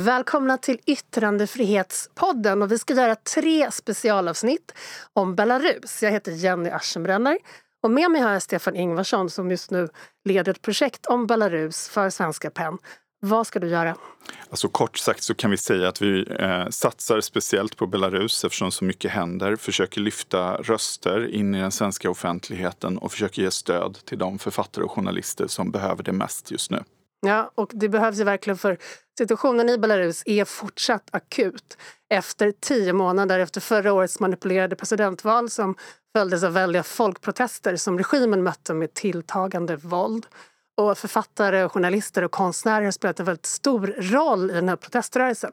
Välkomna till Yttrandefrihetspodden och vi ska göra tre specialavsnitt om Belarus. Jag heter Jenny Aschenbrenner och med mig har jag Stefan Ingvarsson som just nu leder ett projekt om Belarus för Svenska PEN. Vad ska du göra? Alltså kort sagt så kan vi säga att vi eh, satsar speciellt på Belarus eftersom så mycket händer, försöker lyfta röster in i den svenska offentligheten och försöker ge stöd till de författare och journalister som behöver det mest just nu. Ja, och det behövs ju verkligen för situationen i Belarus är fortsatt akut efter tio månader efter förra årets manipulerade presidentval som följdes av väldiga folkprotester som regimen mötte med tilltagande våld. Och författare, journalister och konstnärer har spelat en väldigt stor roll i den här proteströrelsen.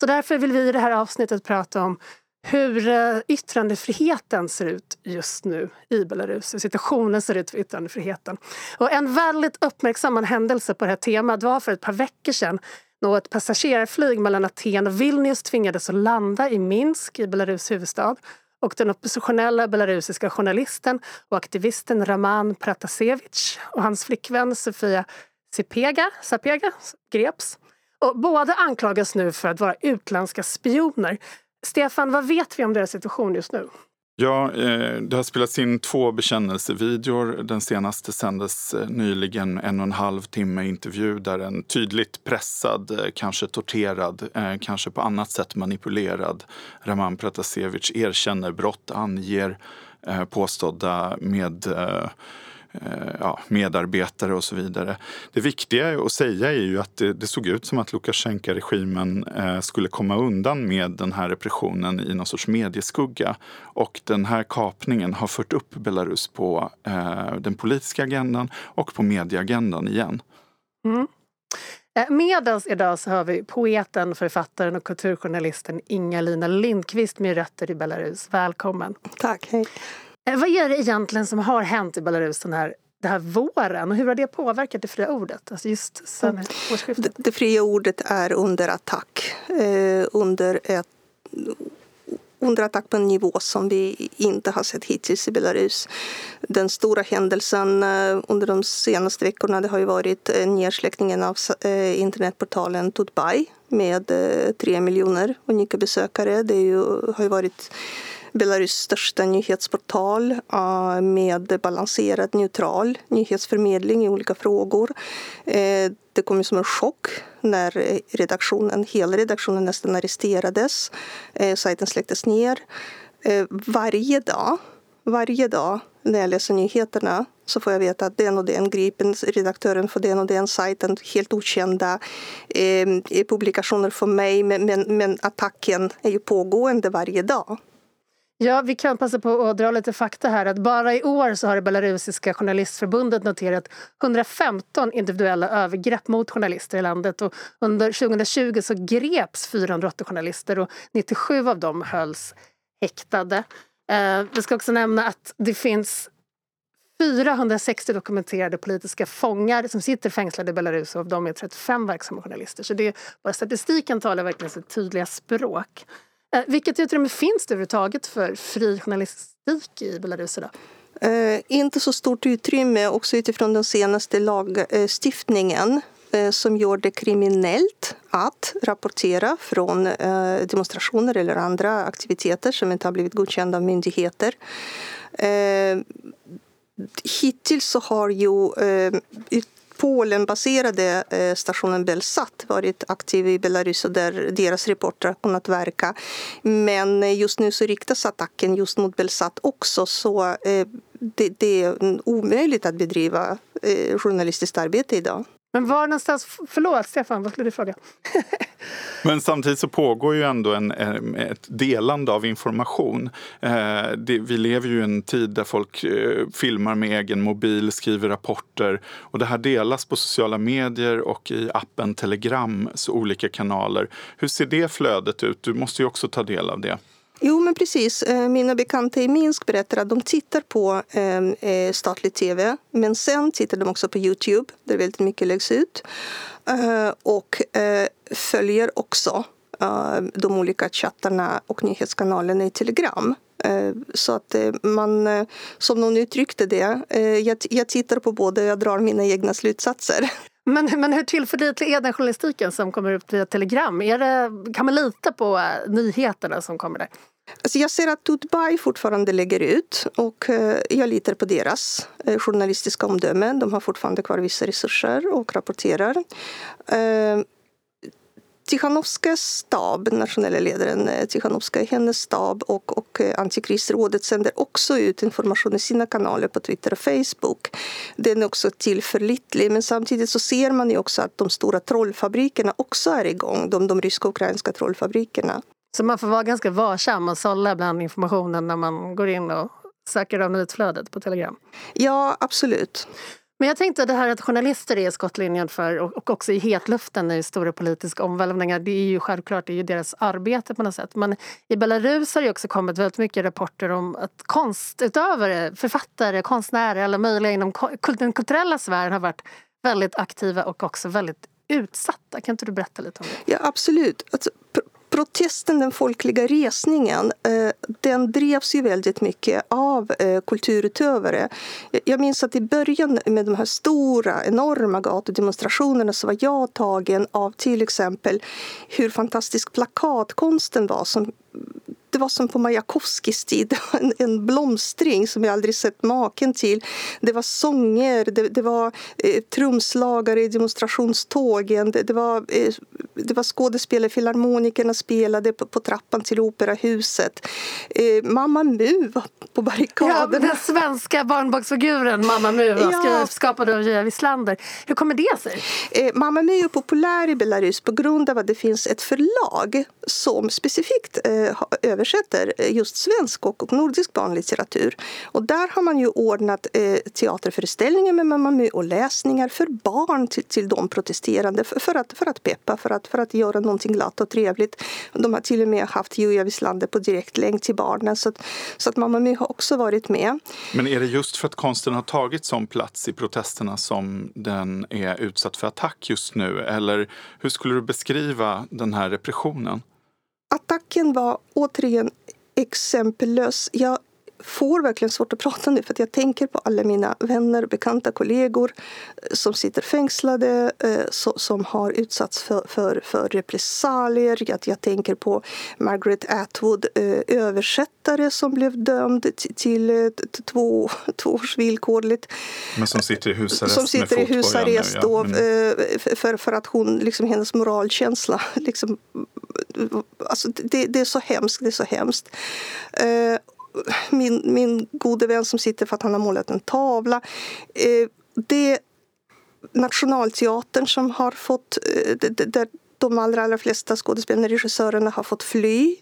Så därför vill vi i det här avsnittet prata om hur eh, yttrandefriheten ser ut just nu i Belarus, hur situationen ser ut för yttrandefriheten. Och en väldigt uppmärksammad händelse på det här temat var för ett par veckor sedan då ett passagerarflyg mellan Aten och Vilnius tvingades att landa i Minsk, i Belarus huvudstad. Och den oppositionella belarusiska journalisten och aktivisten Raman Pratasevich och hans flickvän Sofia Sipega, Sapega greps. Och båda anklagas nu för att vara utländska spioner Stefan, vad vet vi om deras situation just nu? Ja, eh, det har spelats in två bekännelsevideor. Den senaste sändes eh, nyligen, en och en halv timme intervju där en tydligt pressad, eh, kanske torterad, kanske på annat sätt manipulerad Raman Pratasevich erkänner brott, anger påstådda med Eh, ja, medarbetare och så vidare. Det viktiga att säga är ju att det, det såg ut som att Lukasjenko-regimen eh, skulle komma undan med den här repressionen i någon sorts medieskugga. Och den här kapningen har fört upp Belarus på eh, den politiska agendan och på medieagendan igen. Mm. Med oss idag så har vi poeten, författaren och kulturjournalisten Inga-Lina Lindqvist med rötter i Belarus. Välkommen! Tack, hej! Eh, vad är det egentligen som har hänt i Belarus den här, den här våren och hur har det påverkat det fria ordet? Alltså just sen årsskiftet? Det, det fria ordet är under attack. Eh, under, ett, under attack på en nivå som vi inte har sett hittills i Belarus. Den stora händelsen eh, under de senaste veckorna det har ju varit eh, nedsläckningen av internetportalen Tutbay med tre miljoner unika besökare. Det ju, har ju varit Belarus största nyhetsportal eh, med balanserad, neutral nyhetsförmedling i olika frågor. Eh, det kom som en chock när redaktionen, hela redaktionen nästan arresterades. Eh, sajten släcktes ner. Varje dag, varje dag när jag läser nyheterna så får jag veta att den och den gripen, redaktören för den och den sajten, helt okända eh, publikationer för mig. Men, men, men attacken är ju pågående varje dag. Ja, vi kan passa på att dra lite fakta här. Att bara i år så har det belarusiska journalistförbundet noterat 115 individuella övergrepp mot journalister i landet. Och under 2020 så greps 480 journalister och 97 av dem hölls häktade. Eh, vi ska också nämna att det finns 460 dokumenterade politiska fångar som sitter fängslade i Belarus och av dem är 35 verksamma journalister. Så det bara statistiken talar verkligen sitt tydliga språk. Eh, vilket utrymme finns det överhuvudtaget för fri journalistik i Belarus idag? Eh, inte så stort utrymme, också utifrån den senaste lagstiftningen eh, som gör det kriminellt att rapportera från eh, demonstrationer eller andra aktiviteter som inte har blivit godkända av myndigheter. Eh, hittills så har ju eh, Polenbaserade eh, stationen Belsat varit aktiv i Belarus och där deras reportrar har kunnat verka. Men eh, just nu så riktas attacken just mot Belsat också så eh, det, det är omöjligt att bedriva journalistiskt arbete idag. Men var någonstans, förlåt Stefan, vad skulle du fråga? Men samtidigt så pågår ju ändå en, ett delande av information. Eh, vi lever ju i en tid där folk eh, filmar med egen mobil, skriver rapporter och det här delas på sociala medier och i appen Telegrams olika kanaler. Hur ser det flödet ut? Du måste ju också ta del av det. Jo, men precis. Eh, mina bekanta i Minsk berättar att de tittar på ehm, eh, statlig tv men sen tittar de också på Youtube där väldigt mycket läggs ut eh, och eh, följer också eh, de olika chattarna och nyhetskanalerna i Telegram. Eh, så att eh, man, som någon uttryckte det, jag, jag tittar på båda och jag drar mina egna slutsatser. Men, men hur tillförlitlig är den journalistiken som kommer ut via telegram? Är det, kan man lita på eh, nyheterna som kommer där? Alltså jag ser att Tutbay fortfarande lägger ut och eh, jag litar på deras eh, journalistiska omdöme. De har fortfarande kvar vissa resurser och rapporterar. Tichanovskas stab, nationella ledaren Tichanovska, hennes stab och, och Antikrisrådet sänder också ut information i sina kanaler på Twitter och Facebook. Den är också tillförlitlig, men samtidigt så ser man ju också att de stora trollfabrikerna också är igång, de, de ryska och ukrainska trollfabrikerna. Så man får vara ganska varsam och sålla bland informationen när man går in och söker av nyhetsflödet på Telegram? Ja, absolut. Men jag tänkte det här att journalister är skottlinjen för och också i hetluften i stora politiska omvälvningar. Det är ju självklart det är ju deras arbete på något sätt. Men i Belarus har det också kommit väldigt mycket rapporter om att konstutövare, författare, konstnärer, alla möjliga inom den kulturella sfären har varit väldigt aktiva och också väldigt utsatta. Kan inte du berätta lite om det? Ja, absolut. Alltså, protesten, den folkliga resningen, eh, den drevs ju väldigt mycket av eh, kulturutövare. Jag minns att i början med de här stora, enorma gatudemonstrationerna så var jag tagen av till exempel hur fantastisk plakatkonsten var som det var som på Majakovskijs tid, en, en blomstring som jag aldrig sett maken till. Det var sånger, det, det var eh, trumslagare i demonstrationstågen, det, det var, eh, det var skådespelare, filharmonikerna spelade på, på trappan till operahuset. Eh, Mamma Mu var på barrikaderna. Ja, den svenska barnboksfiguren Mamma Mu ja. skapad av J.A. Wislander. Hur kommer det sig? Eh, Mamma Mu är populär i Belarus på grund av att det finns ett förlag som specifikt eh, översätter Eh, just svensk och nordisk barnlitteratur. Och där har man ju ordnat eh, teaterföreställningar med Mamma Mu och läsningar för barn till, till de protesterande för, att, för att peppa, för att, för att göra någonting glatt och trevligt. De har till och med haft Julia Wislander på direktlänk till barnen så att, så att Mamma My har också varit med. Men är det just för att konsten har tagit sån plats i protesterna som den är utsatt för attack just nu? Eller hur skulle du beskriva den här repressionen? Attacken var återigen exempellös. Jag får verkligen svårt att prata nu för att jag tänker på alla mina vänner, bekanta, kollegor eh, som sitter fängslade, eh, som har utsatts för, för, för repressalier. Jag, jag tänker på Margaret Atwood, eh, översättare som blev dömd till, till två, två års villkorligt. Men som sitter i husarrest Som sitter i husarrest nu, ja. mm. för, för att hon, liksom hennes moralkänsla liksom, Alltså det, det, är så hemskt, det är så hemskt min, min gode vän som sitter för att han har målat en tavla. Eh, det det Nationalteatern som har fått, eh, där de allra, allra flesta skådespelarna och regissörerna har fått fly.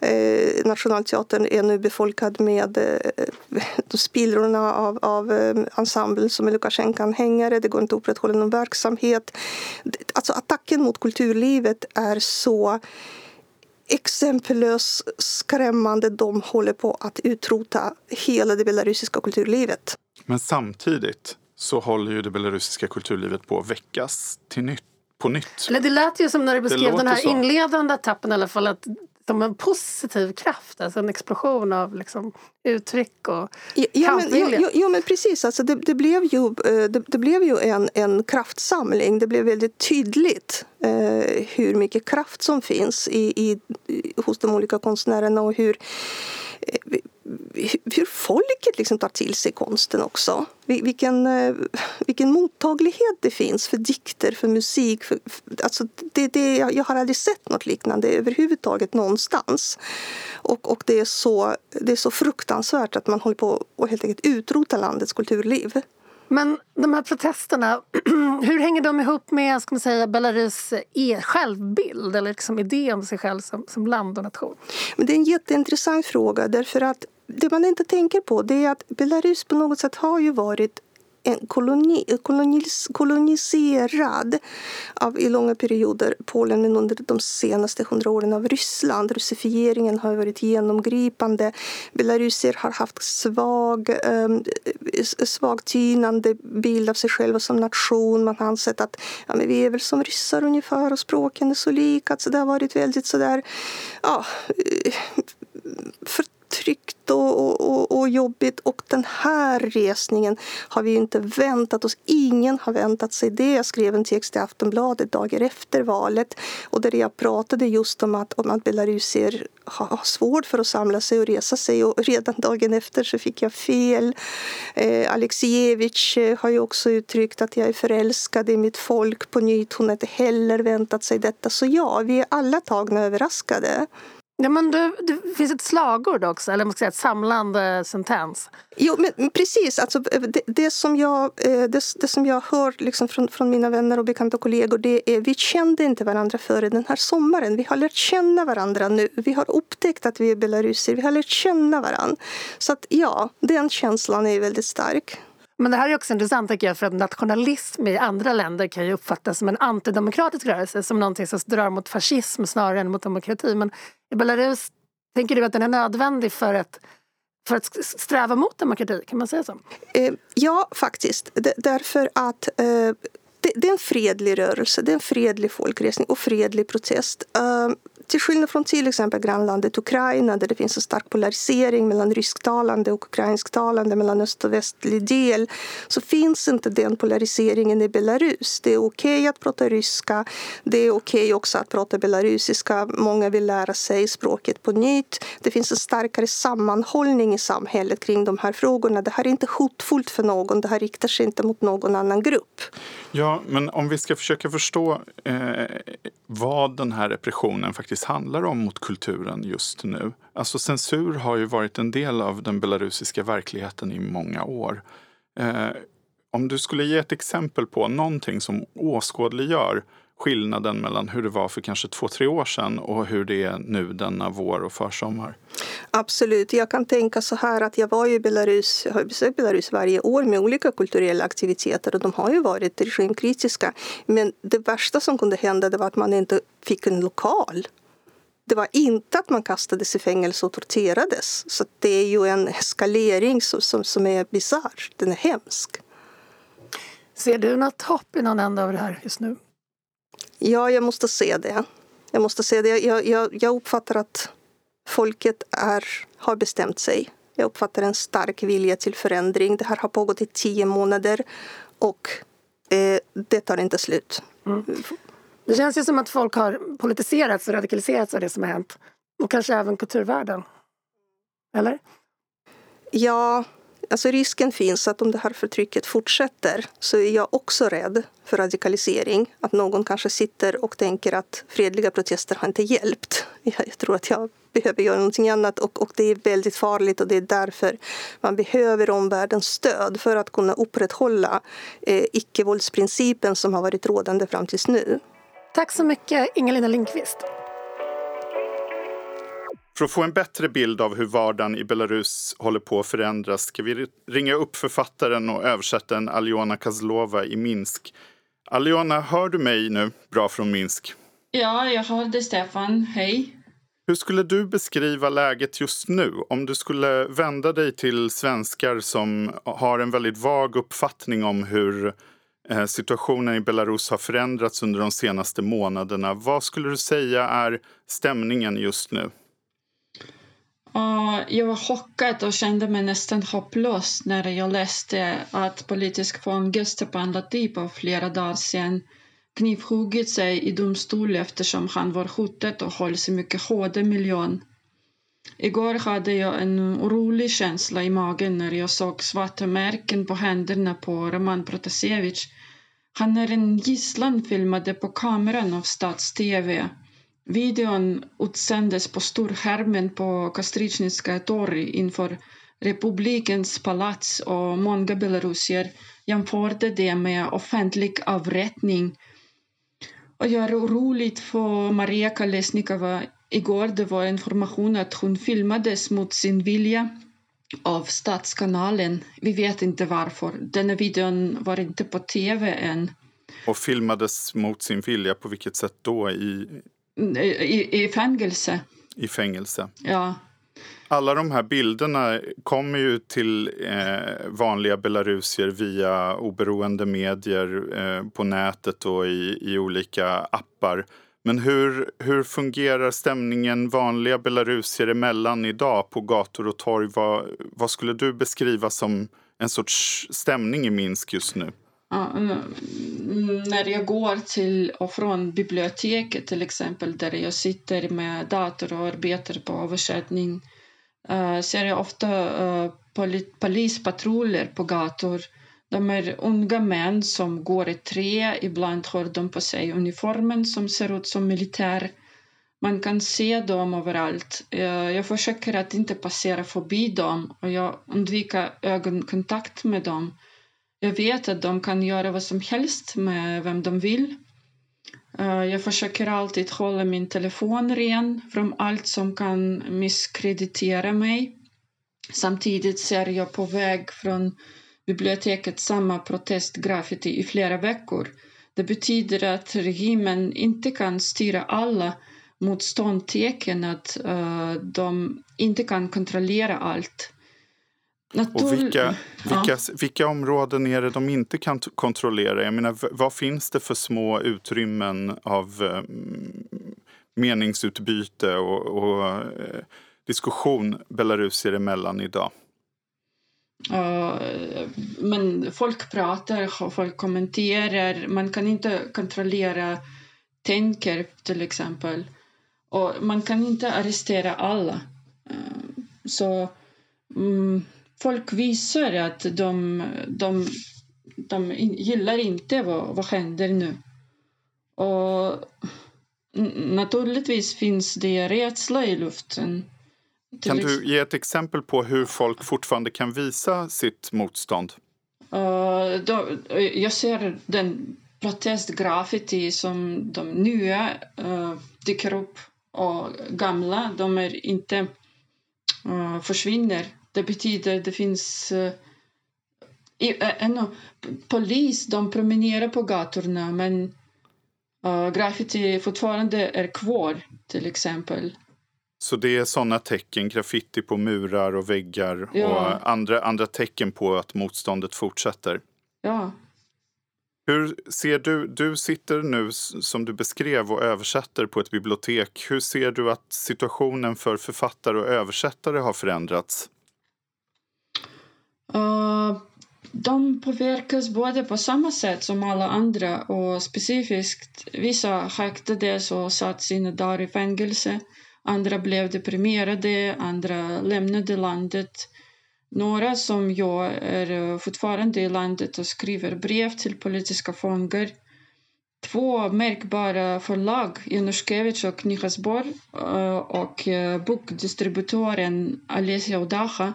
Eh, Nationalteatern är nu befolkad med eh, spillrorna av, av eh, ensemblen som är Lukasjenko-anhängare. Det går inte att upprätthålla någon verksamhet. Alltså attacken mot kulturlivet är så exempellös, skrämmande. De håller på att utrota hela det belarusiska kulturlivet. Men samtidigt så håller ju det belarusiska kulturlivet på att väckas till nytt på nytt. Eller det lät ju som när du beskrev den här så. inledande etappen i alla fall att som en positiv kraft, alltså en explosion av liksom uttryck och ja, ja, men, ja, ja, men precis, alltså det, det blev ju, eh, det, det, blev ju en, en kraftsamling. Det blev väldigt tydligt eh, hur mycket kraft som finns i, i, hos de olika konstnärerna och hur eh, hur folket liksom tar till sig konsten också. Vilken, eh, vilken mottaglighet det finns för dikter, för musik. För, alltså det, det, jag har aldrig sett något liknande överhuvudtaget någonstans. Och, och det, är så, det är så fruktansvärt att man håller på att helt enkelt utrota landets kulturliv. Men de här protesterna, hur hänger de ihop med ska man säga, Belarus e självbild eller liksom idé om sig själv som, som land och nation? Men det är en jätteintressant fråga därför att det man inte tänker på det är att Belarus på något sätt har ju varit en koloni, kolonis, koloniserad av i långa perioder Polen men under de senaste hundra åren av Ryssland. Russifieringen har varit genomgripande. Belarusier har haft svag, eh, svag tynande bild av sig själva som nation. Man har ansett att ja, men vi är väl som ryssar ungefär och språken är så lika. Alltså det har varit väldigt sådär ja, eh, för, Tryggt och, och, och jobbigt och den här resningen har vi inte väntat oss. Ingen har väntat sig det. Jag skrev en text i Aftonbladet dagar efter valet och där jag pratade just om att, om att belarusier har svårt för att samla sig och resa sig och redan dagen efter så fick jag fel. Eh, Alexievich eh, har ju också uttryckt att jag är förälskad i mitt folk på nytt. Hon har inte heller väntat sig detta. Så ja, vi är alla tagna överraskade. Ja, men det, det finns ett slagord också, eller man ska säga ett samlande sentens. Jo, men precis. Alltså, det, det, som jag, eh, det, det som jag hör liksom från, från mina vänner och bekanta kollegor det är vi kände inte varandra före den här sommaren. Vi har lärt känna varandra nu. Vi har upptäckt att vi är belarusier. Vi har lärt känna varandra. Så att, ja, den känslan är väldigt stark. Men det här är också intressant tycker jag för att nationalism i andra länder kan ju uppfattas som en antidemokratisk rörelse, som någonting som drar mot fascism snarare än mot demokrati. Men i Belarus, tänker du att den är nödvändig för att för att sträva mot demokrati, kan man säga så? Eh, ja, faktiskt. därför att eh, det, är en fredlig rörelse, det är en fredlig folkresning och fredlig protest. Ehm, till skillnad från till exempel grannlandet Ukraina där det finns en stark polarisering mellan rysktalande och ukrainsktalande, mellan öst och västlig del, så finns inte den polariseringen i Belarus. Det är okej okay att prata ryska, det är okej okay också att prata belarusiska. Många vill lära sig språket på nytt. Det finns en starkare sammanhållning i samhället kring de här frågorna. Det här är inte hotfullt för någon, det här riktar sig inte mot någon annan grupp. Ja, men om vi ska försöka förstå eh, vad den här repressionen faktiskt handlar om mot kulturen just nu. Alltså censur har ju varit en del av den belarusiska verkligheten i många år. Eh, om du skulle ge ett exempel på någonting som åskådliggör skillnaden mellan hur det var för kanske två, tre år sedan och hur det är nu denna vår och försommar? Absolut. Jag kan tänka så här att jag var i Belarus, jag har besökt Belarus varje år med olika kulturella aktiviteter och de har ju varit regimkritiska. Men det värsta som kunde hända det var att man inte fick en lokal. Det var inte att man kastades i fängelse och torterades. Så det är ju en eskalering som, som, som är bisarr. Den är hemsk. Ser du något hopp i någon ända av det här just nu? Ja, jag måste se det. Jag måste se det. Jag, jag, jag uppfattar att folket är, har bestämt sig. Jag uppfattar en stark vilja till förändring. Det här har pågått i tio månader och eh, det tar inte slut. Mm. Det känns ju som att folk har politiserats och radikaliserats av det som har hänt. Och kanske även kulturvärlden. Eller? Ja, Alltså risken finns att om det här förtrycket fortsätter så är jag också rädd för radikalisering. Att någon kanske sitter och tänker att fredliga protester har inte hjälpt. Jag tror att jag behöver göra någonting annat och, och det är väldigt farligt och det är därför man behöver omvärldens stöd för att kunna upprätthålla eh, icke-våldsprincipen som har varit rådande fram tills nu. Tack så mycket Inga-Lina Lindqvist. För att få en bättre bild av hur vardagen i Belarus håller på att förändras ska vi ringa upp författaren och översättaren Aljona Kazlova i Minsk. Aljona, hör du mig nu bra från Minsk? Ja, jag hör dig Stefan. Hej. Hur skulle du beskriva läget just nu om du skulle vända dig till svenskar som har en väldigt vag uppfattning om hur Eh, situationen i Belarus har förändrats under de senaste månaderna? Vad skulle du säga är stämningen just nu? Eh, jag var chockad och kände mig nästan hopplös när jag läste att politisk fånge Stepan Latipov typ flera dagar sedan knivhuggit sig i domstol eftersom han var hotad och hölls i mycket hårda miljön. Igår hade jag en orolig känsla i magen när jag såg svarta märken på händerna på Roman Protasevich. Han är en gisslan filmade på kameran av Stats-TV Videon utsändes på storskärmen på Kastrichniska torg inför republikens palats och många belarusier jämförde det med offentlig avrättning. Och jag är orolig för Maria Kolesnikova. Igår det var information att hon filmades mot sin vilja av Statskanalen. Vi vet inte varför. Denna videon var inte på tv än. Och filmades mot sin vilja, på vilket sätt då? I, i, I fängelse. I fängelse. Ja. Alla de här bilderna kommer ju till eh, vanliga belarusier via oberoende medier eh, på nätet och i, i olika appar. Men hur, hur fungerar stämningen vanliga belarusier emellan idag på gator och torg? Vad, vad skulle du beskriva som en sorts stämning i Minsk just nu? Ja, mm, när jag går till och från biblioteket till exempel där jag sitter med dator och arbetar på översättning eh, ser jag ofta eh, polispatruller på gator. De är unga män som går i tre. Ibland har de på sig uniformen som ser ut som militär. Man kan se dem överallt. Eh, jag försöker att inte passera förbi dem och jag undviker ögonkontakt med dem. Jag vet att de kan göra vad som helst med vem de vill. Eh, jag försöker alltid hålla min telefon ren från allt som kan misskreditera mig. Samtidigt ser jag på väg från biblioteket samma protestgraffiti i flera veckor. Det betyder att regimen inte kan styra alla motståndstecken, att uh, de inte kan kontrollera allt. Natur... Och vilka, vilka, ja. vilka områden är det de inte kan kontrollera? Jag menar, vad finns det för små utrymmen av um, meningsutbyte och, och uh, diskussion belarusier emellan idag? Eh, men folk pratar, folk kommenterar. Man kan inte kontrollera tänker till exempel. Och man kan inte arrestera alla. Eh, så mm, folk visar att de, de, de gillar inte vad, vad händer nu. Och naturligtvis finns det rädsla i luften. Kan du ge ett exempel på hur folk fortfarande kan visa sitt motstånd? Uh, då, jag ser den protestgraffiti som de nya uh, dyker upp och gamla, de är inte uh, försvinner. Det betyder att det finns uh, ännu polis, de promenerar på gatorna men uh, graffiti fortfarande är kvar till exempel. Så det är sådana tecken, graffiti på murar och väggar ja. och andra, andra tecken på att motståndet fortsätter? Ja. Hur ser du, du sitter nu som du beskrev och översätter på ett bibliotek. Hur ser du att situationen för författare och översättare har förändrats? Uh, de påverkas både på samma sätt som alla andra och specifikt vissa häktades och satt sina dagar i fängelse. Andra blev deprimerade, andra lämnade landet. Några som jag är eh, fortfarande i landet och skriver brev till politiska fångar. Två märkbara förlag, Januszkiewicz och Nyhetsbor eh, och eh, bokdistributören Alesia Odaha,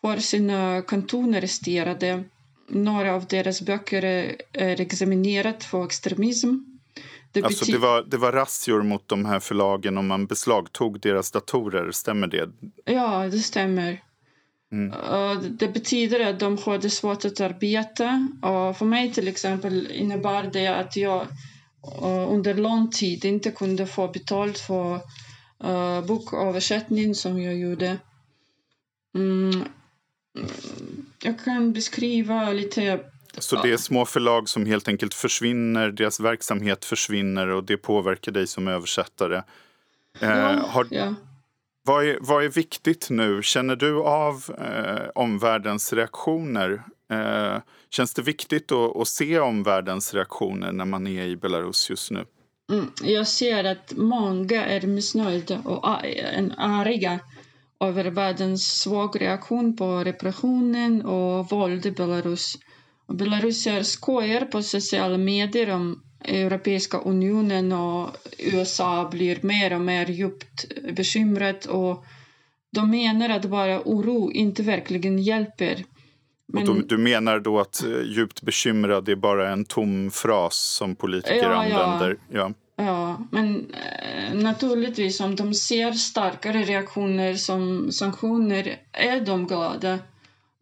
får sina konton arresterade. Några av deras böcker är examinerade för extremism. Det, alltså det, var, det var razzior mot de här förlagen och man beslagtog deras datorer, stämmer det? Ja, det stämmer. Mm. Det betyder att de hade svårt att arbeta. Och för mig till exempel innebar det att jag under lång tid inte kunde få betalt för uh, boköversättning som jag gjorde. Mm. Jag kan beskriva lite så det är små förlag som helt enkelt försvinner, deras verksamhet försvinner och det påverkar dig som översättare. Eh, har, ja. Vad, är, vad är viktigt nu? Känner du av eh, omvärldens reaktioner? Eh, känns det viktigt att, att, se omvärldens reaktioner när man är i Belarus just nu? Mm, jag ser att många är missnöjda och arga över världens svag reaktion på repressionen och våld i Belarus. Belarusier skojar på sociala medier om Europeiska unionen och USA blir mer och mer djupt bekymrat och de menar att bara oro inte verkligen hjälper. Men... Du, du, menar då att eh, djupt bekymrad är bara en tom fras som politiker ja, använder? Ja. ja. ja, men eh, naturligtvis om de ser starkare reaktioner som sanktioner är de glada.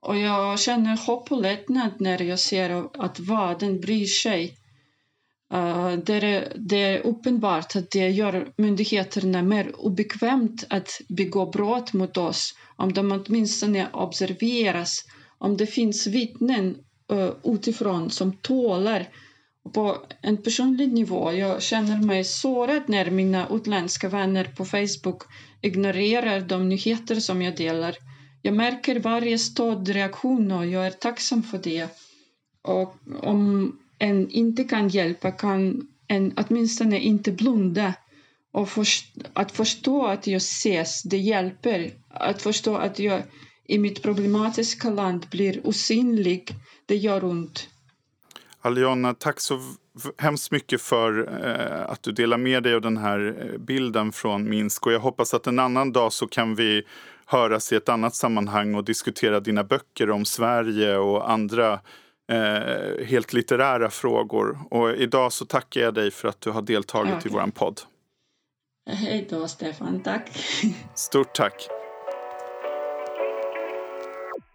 Och jag känner hopp och lättnad när jag ser att världen bryr sig. Uh, det, är, det är uppenbart att det gör myndigheterna mer obekvämt att begå brott mot oss om de åtminstone observeras, om det finns vittnen uh, utifrån som tålar på en personlig nivå, jag känner mig sårad när mina utländska vänner på Facebook ignorerar de nyheter som jag delar. Jag märker varje stödreaktion och jag är tacksam för det. Och om en inte kan hjälpa kan en åtminstone inte blunda. Och först, att förstå att jag ses, det hjälper. Att förstå att jag i mitt problematiska land blir osynlig, det gör ont. Aliona, tack så hemskt mycket för eh, att du delar med dig av den här eh, bilden från Minsk. Och jag hoppas att en annan dag så kan vi höras i ett annat sammanhang och diskutera dina böcker om Sverige och andra eh, helt litterära frågor. Och idag så tackar jag dig för att du har deltagit okay. i vår podd. Hej då, Stefan. Tack. Stort tack.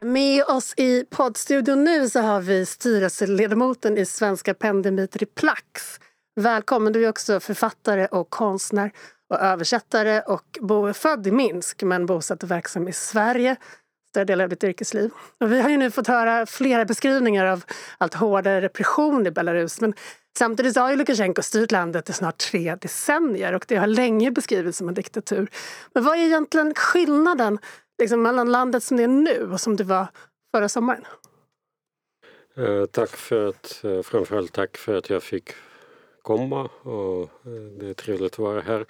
Med oss i poddstudion nu så har vi styrelseledamoten i Svenska PEN Dimitri Plax. Välkommen! Du är också författare och konstnär och översättare och bo, född i Minsk men bosatt och verksam i Sverige större delen av ditt yrkesliv. Och vi har ju nu fått höra flera beskrivningar av allt hårdare repression i Belarus men samtidigt har ju Lukasjenko styrt landet i snart tre decennier och det har länge beskrivits som en diktatur. Men vad är egentligen skillnaden liksom, mellan landet som det är nu och som det var förra sommaren? Eh, tack för att, eh, framförallt tack för att jag fick komma och eh, det är trevligt att vara här.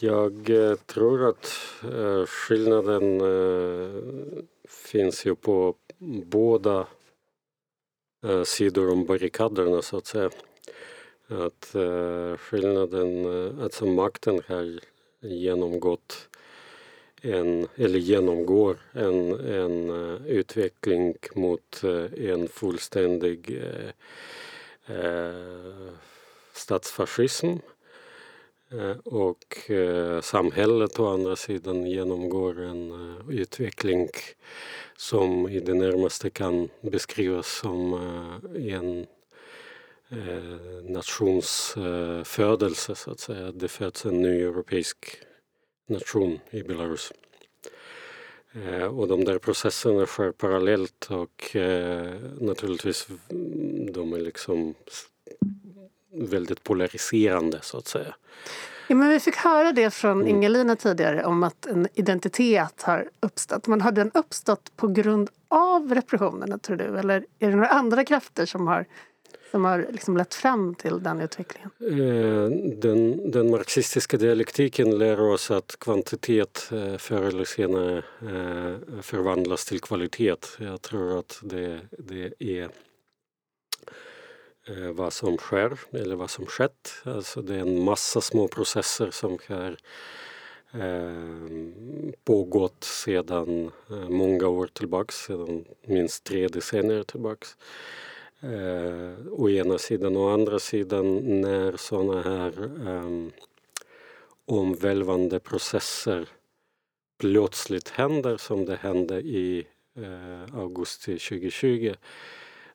Jag eh, tror att eh, skillnaden finns ju på båda sidor om barrikaderna så att säga. Att skillnaden, alltså makten har genomgått en, eller genomgår en, en utveckling mot en fullständig eh, statsfascism eh, och eh, samhället å andra sidan genomgår en eh, utveckling som i det närmaste kan beskrivas som en nationsfödelse så att säga. Det föds en ny europeisk nation i Belarus. Och de där processerna sker parallellt och naturligtvis de är liksom väldigt polariserande så att säga. Ja, men vi fick höra det från mm. Ingelina tidigare om att en identitet har uppstått. Men har den uppstått på grund av repressionerna tror du? Eller är det några andra krafter som har, som har liksom lett fram till den utvecklingen? Eh, den, den marxistiska dialektiken lär oss att kvantitet eh, förr eller senare eh, förvandlas till kvalitet. Jag tror att det, det är Eh, vad som sker eller vad som skett. Alltså det är en massa små processer som har eh, pågått sedan eh, många år tillbaks, sedan minst tre decennier tillbaks. Eh, å ena sidan. Å andra sidan när sådana här eh, omvälvande processer plötsligt händer som det hände i eh, augusti 2020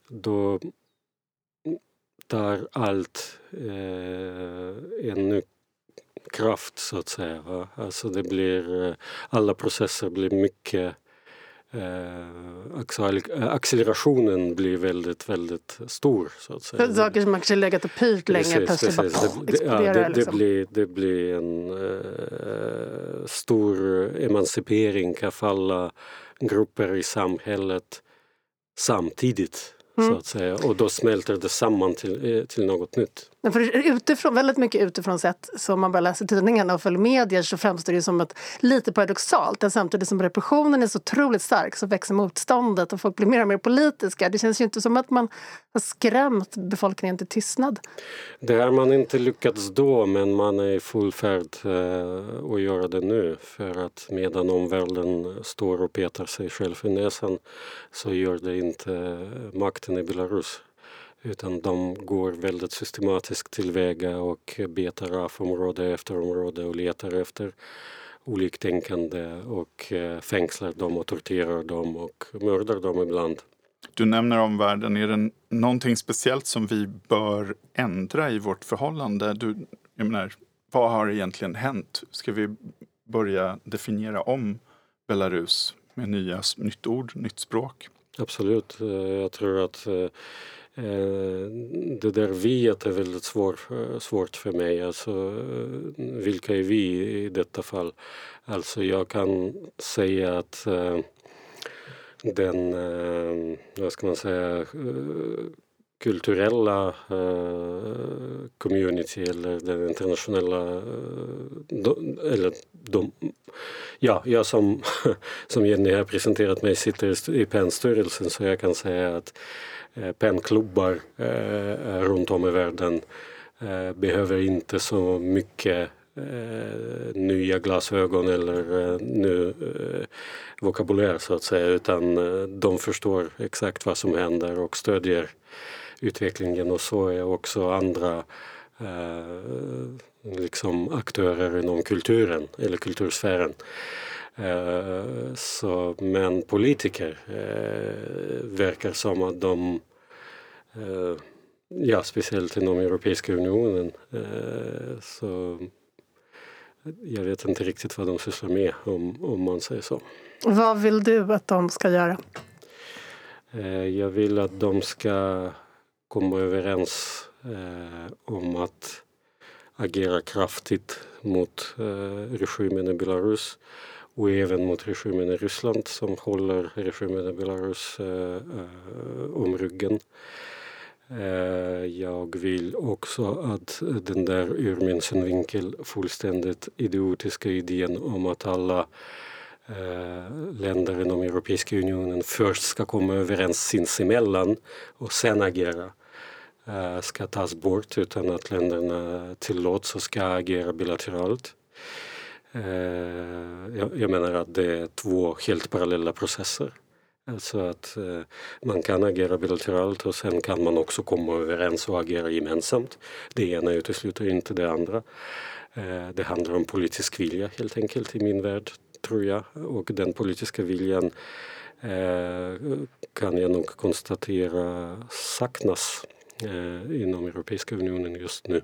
då tar allt eh, ännu kraft så att säga. Va? Alltså det blir, eh, alla processer blir mycket eh, accelerationen blir väldigt, väldigt stor. Så att säga. Saker som kanske legat och pyrt länge plötsligt bara det, det, ja, det, liksom. det, blir, det blir en eh, stor emancipering av alla grupper i samhället samtidigt. Mm. Så att säga. Och då smälter det samman till, eh, till något nytt. Men för utifrån, väldigt mycket utifrån sett, som man bara läser tidningarna och följer medier så framstår det som ett, lite paradoxalt. Att samtidigt som repressionen är så otroligt stark så växer motståndet och folk blir mer och mer politiska. Det känns ju inte som att man har skrämt befolkningen till tystnad. Det har man inte lyckats då men man är i full färd eh, att göra det nu. För att medan omvärlden står och petar sig själv i näsan så gör det inte eh, makten i Belarus. Utan de går väldigt systematiskt tillväga och betar av område efter område och letar efter oliktänkande och eh, fängslar dem och torterar dem och mördar dem ibland. Du nämner omvärlden. Är det någonting speciellt som vi bör ändra i vårt förhållande? Du, jag menar, vad har egentligen hänt? Ska vi börja definiera om Belarus med nya, nytt ord, nytt språk? absolut. Jag tror att Eh, det där viet är väldigt svår, eh, svårt för mig. Alltså, eh, vilka är vi i detta fall? Alltså jag kan säga att den, vad ska man säga, kulturella uh, community eller den internationella uh, eller de, ja, jag som, som Jenny har presenterat mig sitter i PEN-styrelsen så jag kan säga att eh, uh, PEN-klubbar uh, runt om i världen behöver inte så mycket eh, nya glasögon eller eh, ny eh, vokabulär så att säga utan eh, de förstår exakt vad som händer och stödjer utvecklingen och så är också andra eh, liksom aktörer inom kulturen eller kultursfären. Eh, så, men politiker eh, verkar som att de eh, Ja, speciellt inom Europeiska unionen. Eh, så jag vet inte riktigt vad de sysslar med om, om man säger så. Vad vill du att de ska göra? Eh, jag vill att de ska komma överens eh, om att agera kraftigt mot eh, regimen i Belarus och även mot regimen i Ryssland som håller regimen i Belarus eh, eh om ryggen. Eh, jag vill också att den där ur min synvinkel fullständigt idiotiska idén om att alla Eh, länder inom Europeiska unionen först ska komma överens sinsemellan och sen agera eh, ska tas bort utan att länderna tillåts och ska agera bilateralt. Eh, jag menar att det är två helt parallella processer. Alltså att man kan agera bilateralt och sen kan man också komma överens och agera gemensamt. Det ena utesluter inte det andra. Det handlar om politisk vilja helt enkelt i min värld, tror jag. Och den politiska viljan eh, kan jag nog konstatera saknas eh, inom Europeiska unionen just nu.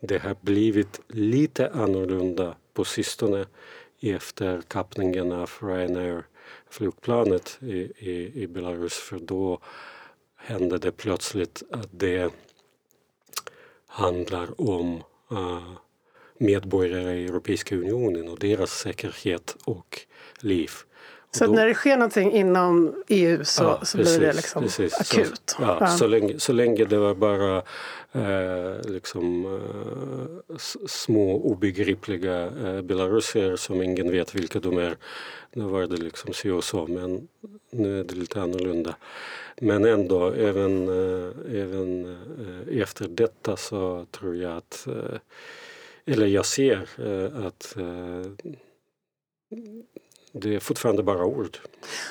Det har blivit lite annorlunda på sistone efter kapningen av Ryanair flygplanet i, i, i Belarus för då hände det plötsligt att det handlar om uh, medborgare i Europeiska unionen och deras säkerhet och liv. Så då, när det sker någonting inom EU så, ja, så precis, blir det liksom precis. akut? Så, ja, ja. Så, länge, så länge det var bara eh, liksom, eh, små obegripliga eh, belarusier som ingen vet vilka de är. Nu var det liksom så och så men nu är det lite annorlunda. Men ändå, även, eh, även eh, efter detta så tror jag att, eh, eller jag ser eh, att eh, det är fortfarande bara ord.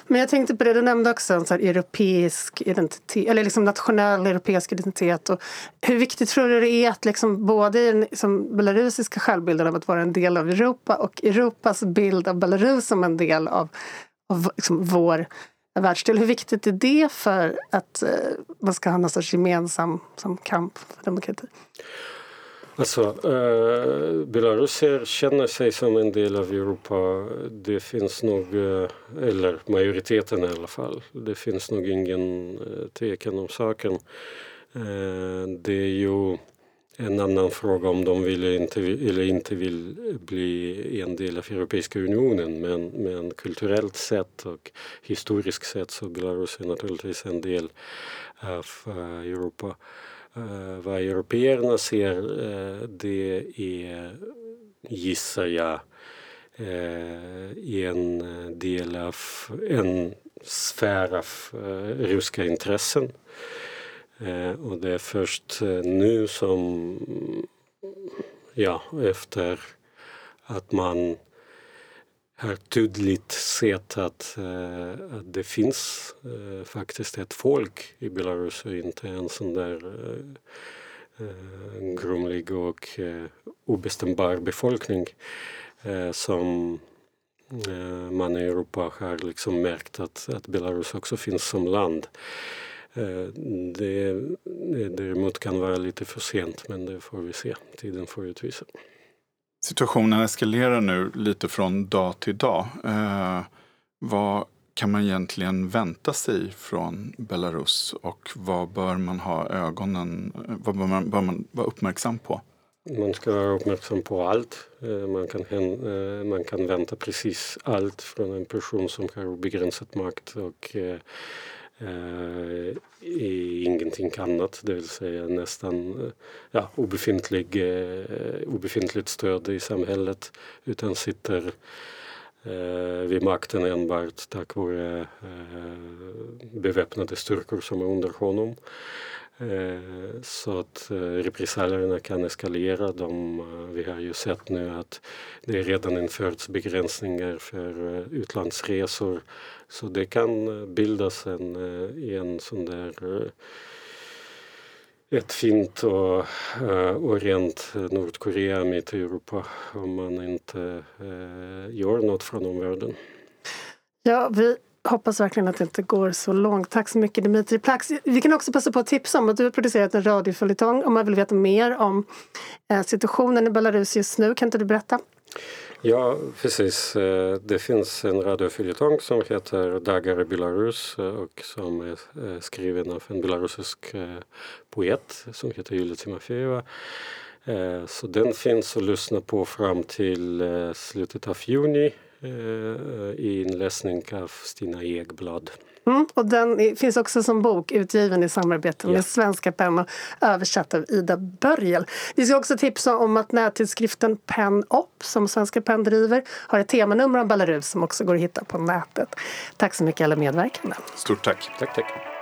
Men jag tänkte på det, du nämnde också en så europeisk identitet, eller liksom nationell europeisk identitet. Och hur viktigt tror du det är att liksom både i den liksom belarusiska självbilden av att vara en del av Europa och Europas bild av Belarus som en del av, av liksom vår världsdel. Hur viktigt är det för att eh, man ska ha någon sorts gemensam som kamp för demokrati? Alltså, eh, Belarusier känner sig som en del av Europa. Det finns nog, eh, eller majoriteten i alla fall, det finns nog ingen eh, tvekan om saken. Eh, det är ju en annan fråga om de vill inte, eller inte vill bli en del av Europeiska unionen men, men kulturellt sett och historiskt sett så Belarus är naturligtvis en del av eh, Europa. Eh, vad européerna ser eh, det är, gissar jag, eh, en del av en sfär av ryska intressen. och det är först nu som, ja, efter att man har tydligt sett att, eh, att det finns eh, faktiskt ett folk i Belarus och inte en sån där eh, eh grumlig och eh, obestämbar befolkning eh, som eh, man i Europa har liksom märkt att, att Belarus också finns som land. Det, det däremot kan vara lite för sent men det får vi se. Tiden får utvisa. Situationen eskalerar nu lite från dag till dag. Eh, vad kan man egentligen vänta sig från Belarus och vad bör man ha ögonen, eh, vad bör man, bör man vara uppmärksam på? Man ska vara uppmärksam på allt. Eh, man kan, eh, man kan vänta precis allt från en person som har obegränsad makt och Eh, i ingenting annat, det vill säga nästan eh, ja, obefintlig, eh, obefintligt stöd i samhället utan sitter vid makten enbart tack vare beväpnade styrkor som är under honom. Eh, så att eh, repressalierna kan eskalera. De, eh, vi har ju sett nu att det redan införts begränsningar för utlandsresor. Så det kan bildas en, en sån där ett fint och, och rent Nordkorea mitt i Europa om man inte gör något från omvärlden. Ja, vi hoppas verkligen att det inte går så långt. Tack så mycket Dimitri Plax. Vi kan också passa på att tipsa om att du har producerat en radioföljetong om man vill veta mer om eh, situationen i Belarus just nu. Kan inte du berätta? Ja, precis. Eh, det finns en radioföljetong som heter Dagar i Belarus eh, och som är skriven av en belarusisk poet som heter Julia Timofejeva. Så den finns att lyssna på fram till slutet av juni i inläsning av Stina Egblad. Mm, och den finns också som bok utgiven i samarbete med Svenska Penn och översatt av Ida Börjel. Vi ska också tipsa om att nättidskriften Penn Op som Svenska Penn driver har ett temanummer om Belarus som också går att hitta på nätet. Tack så mycket alla medverkande. Stort tack. Tack, tack.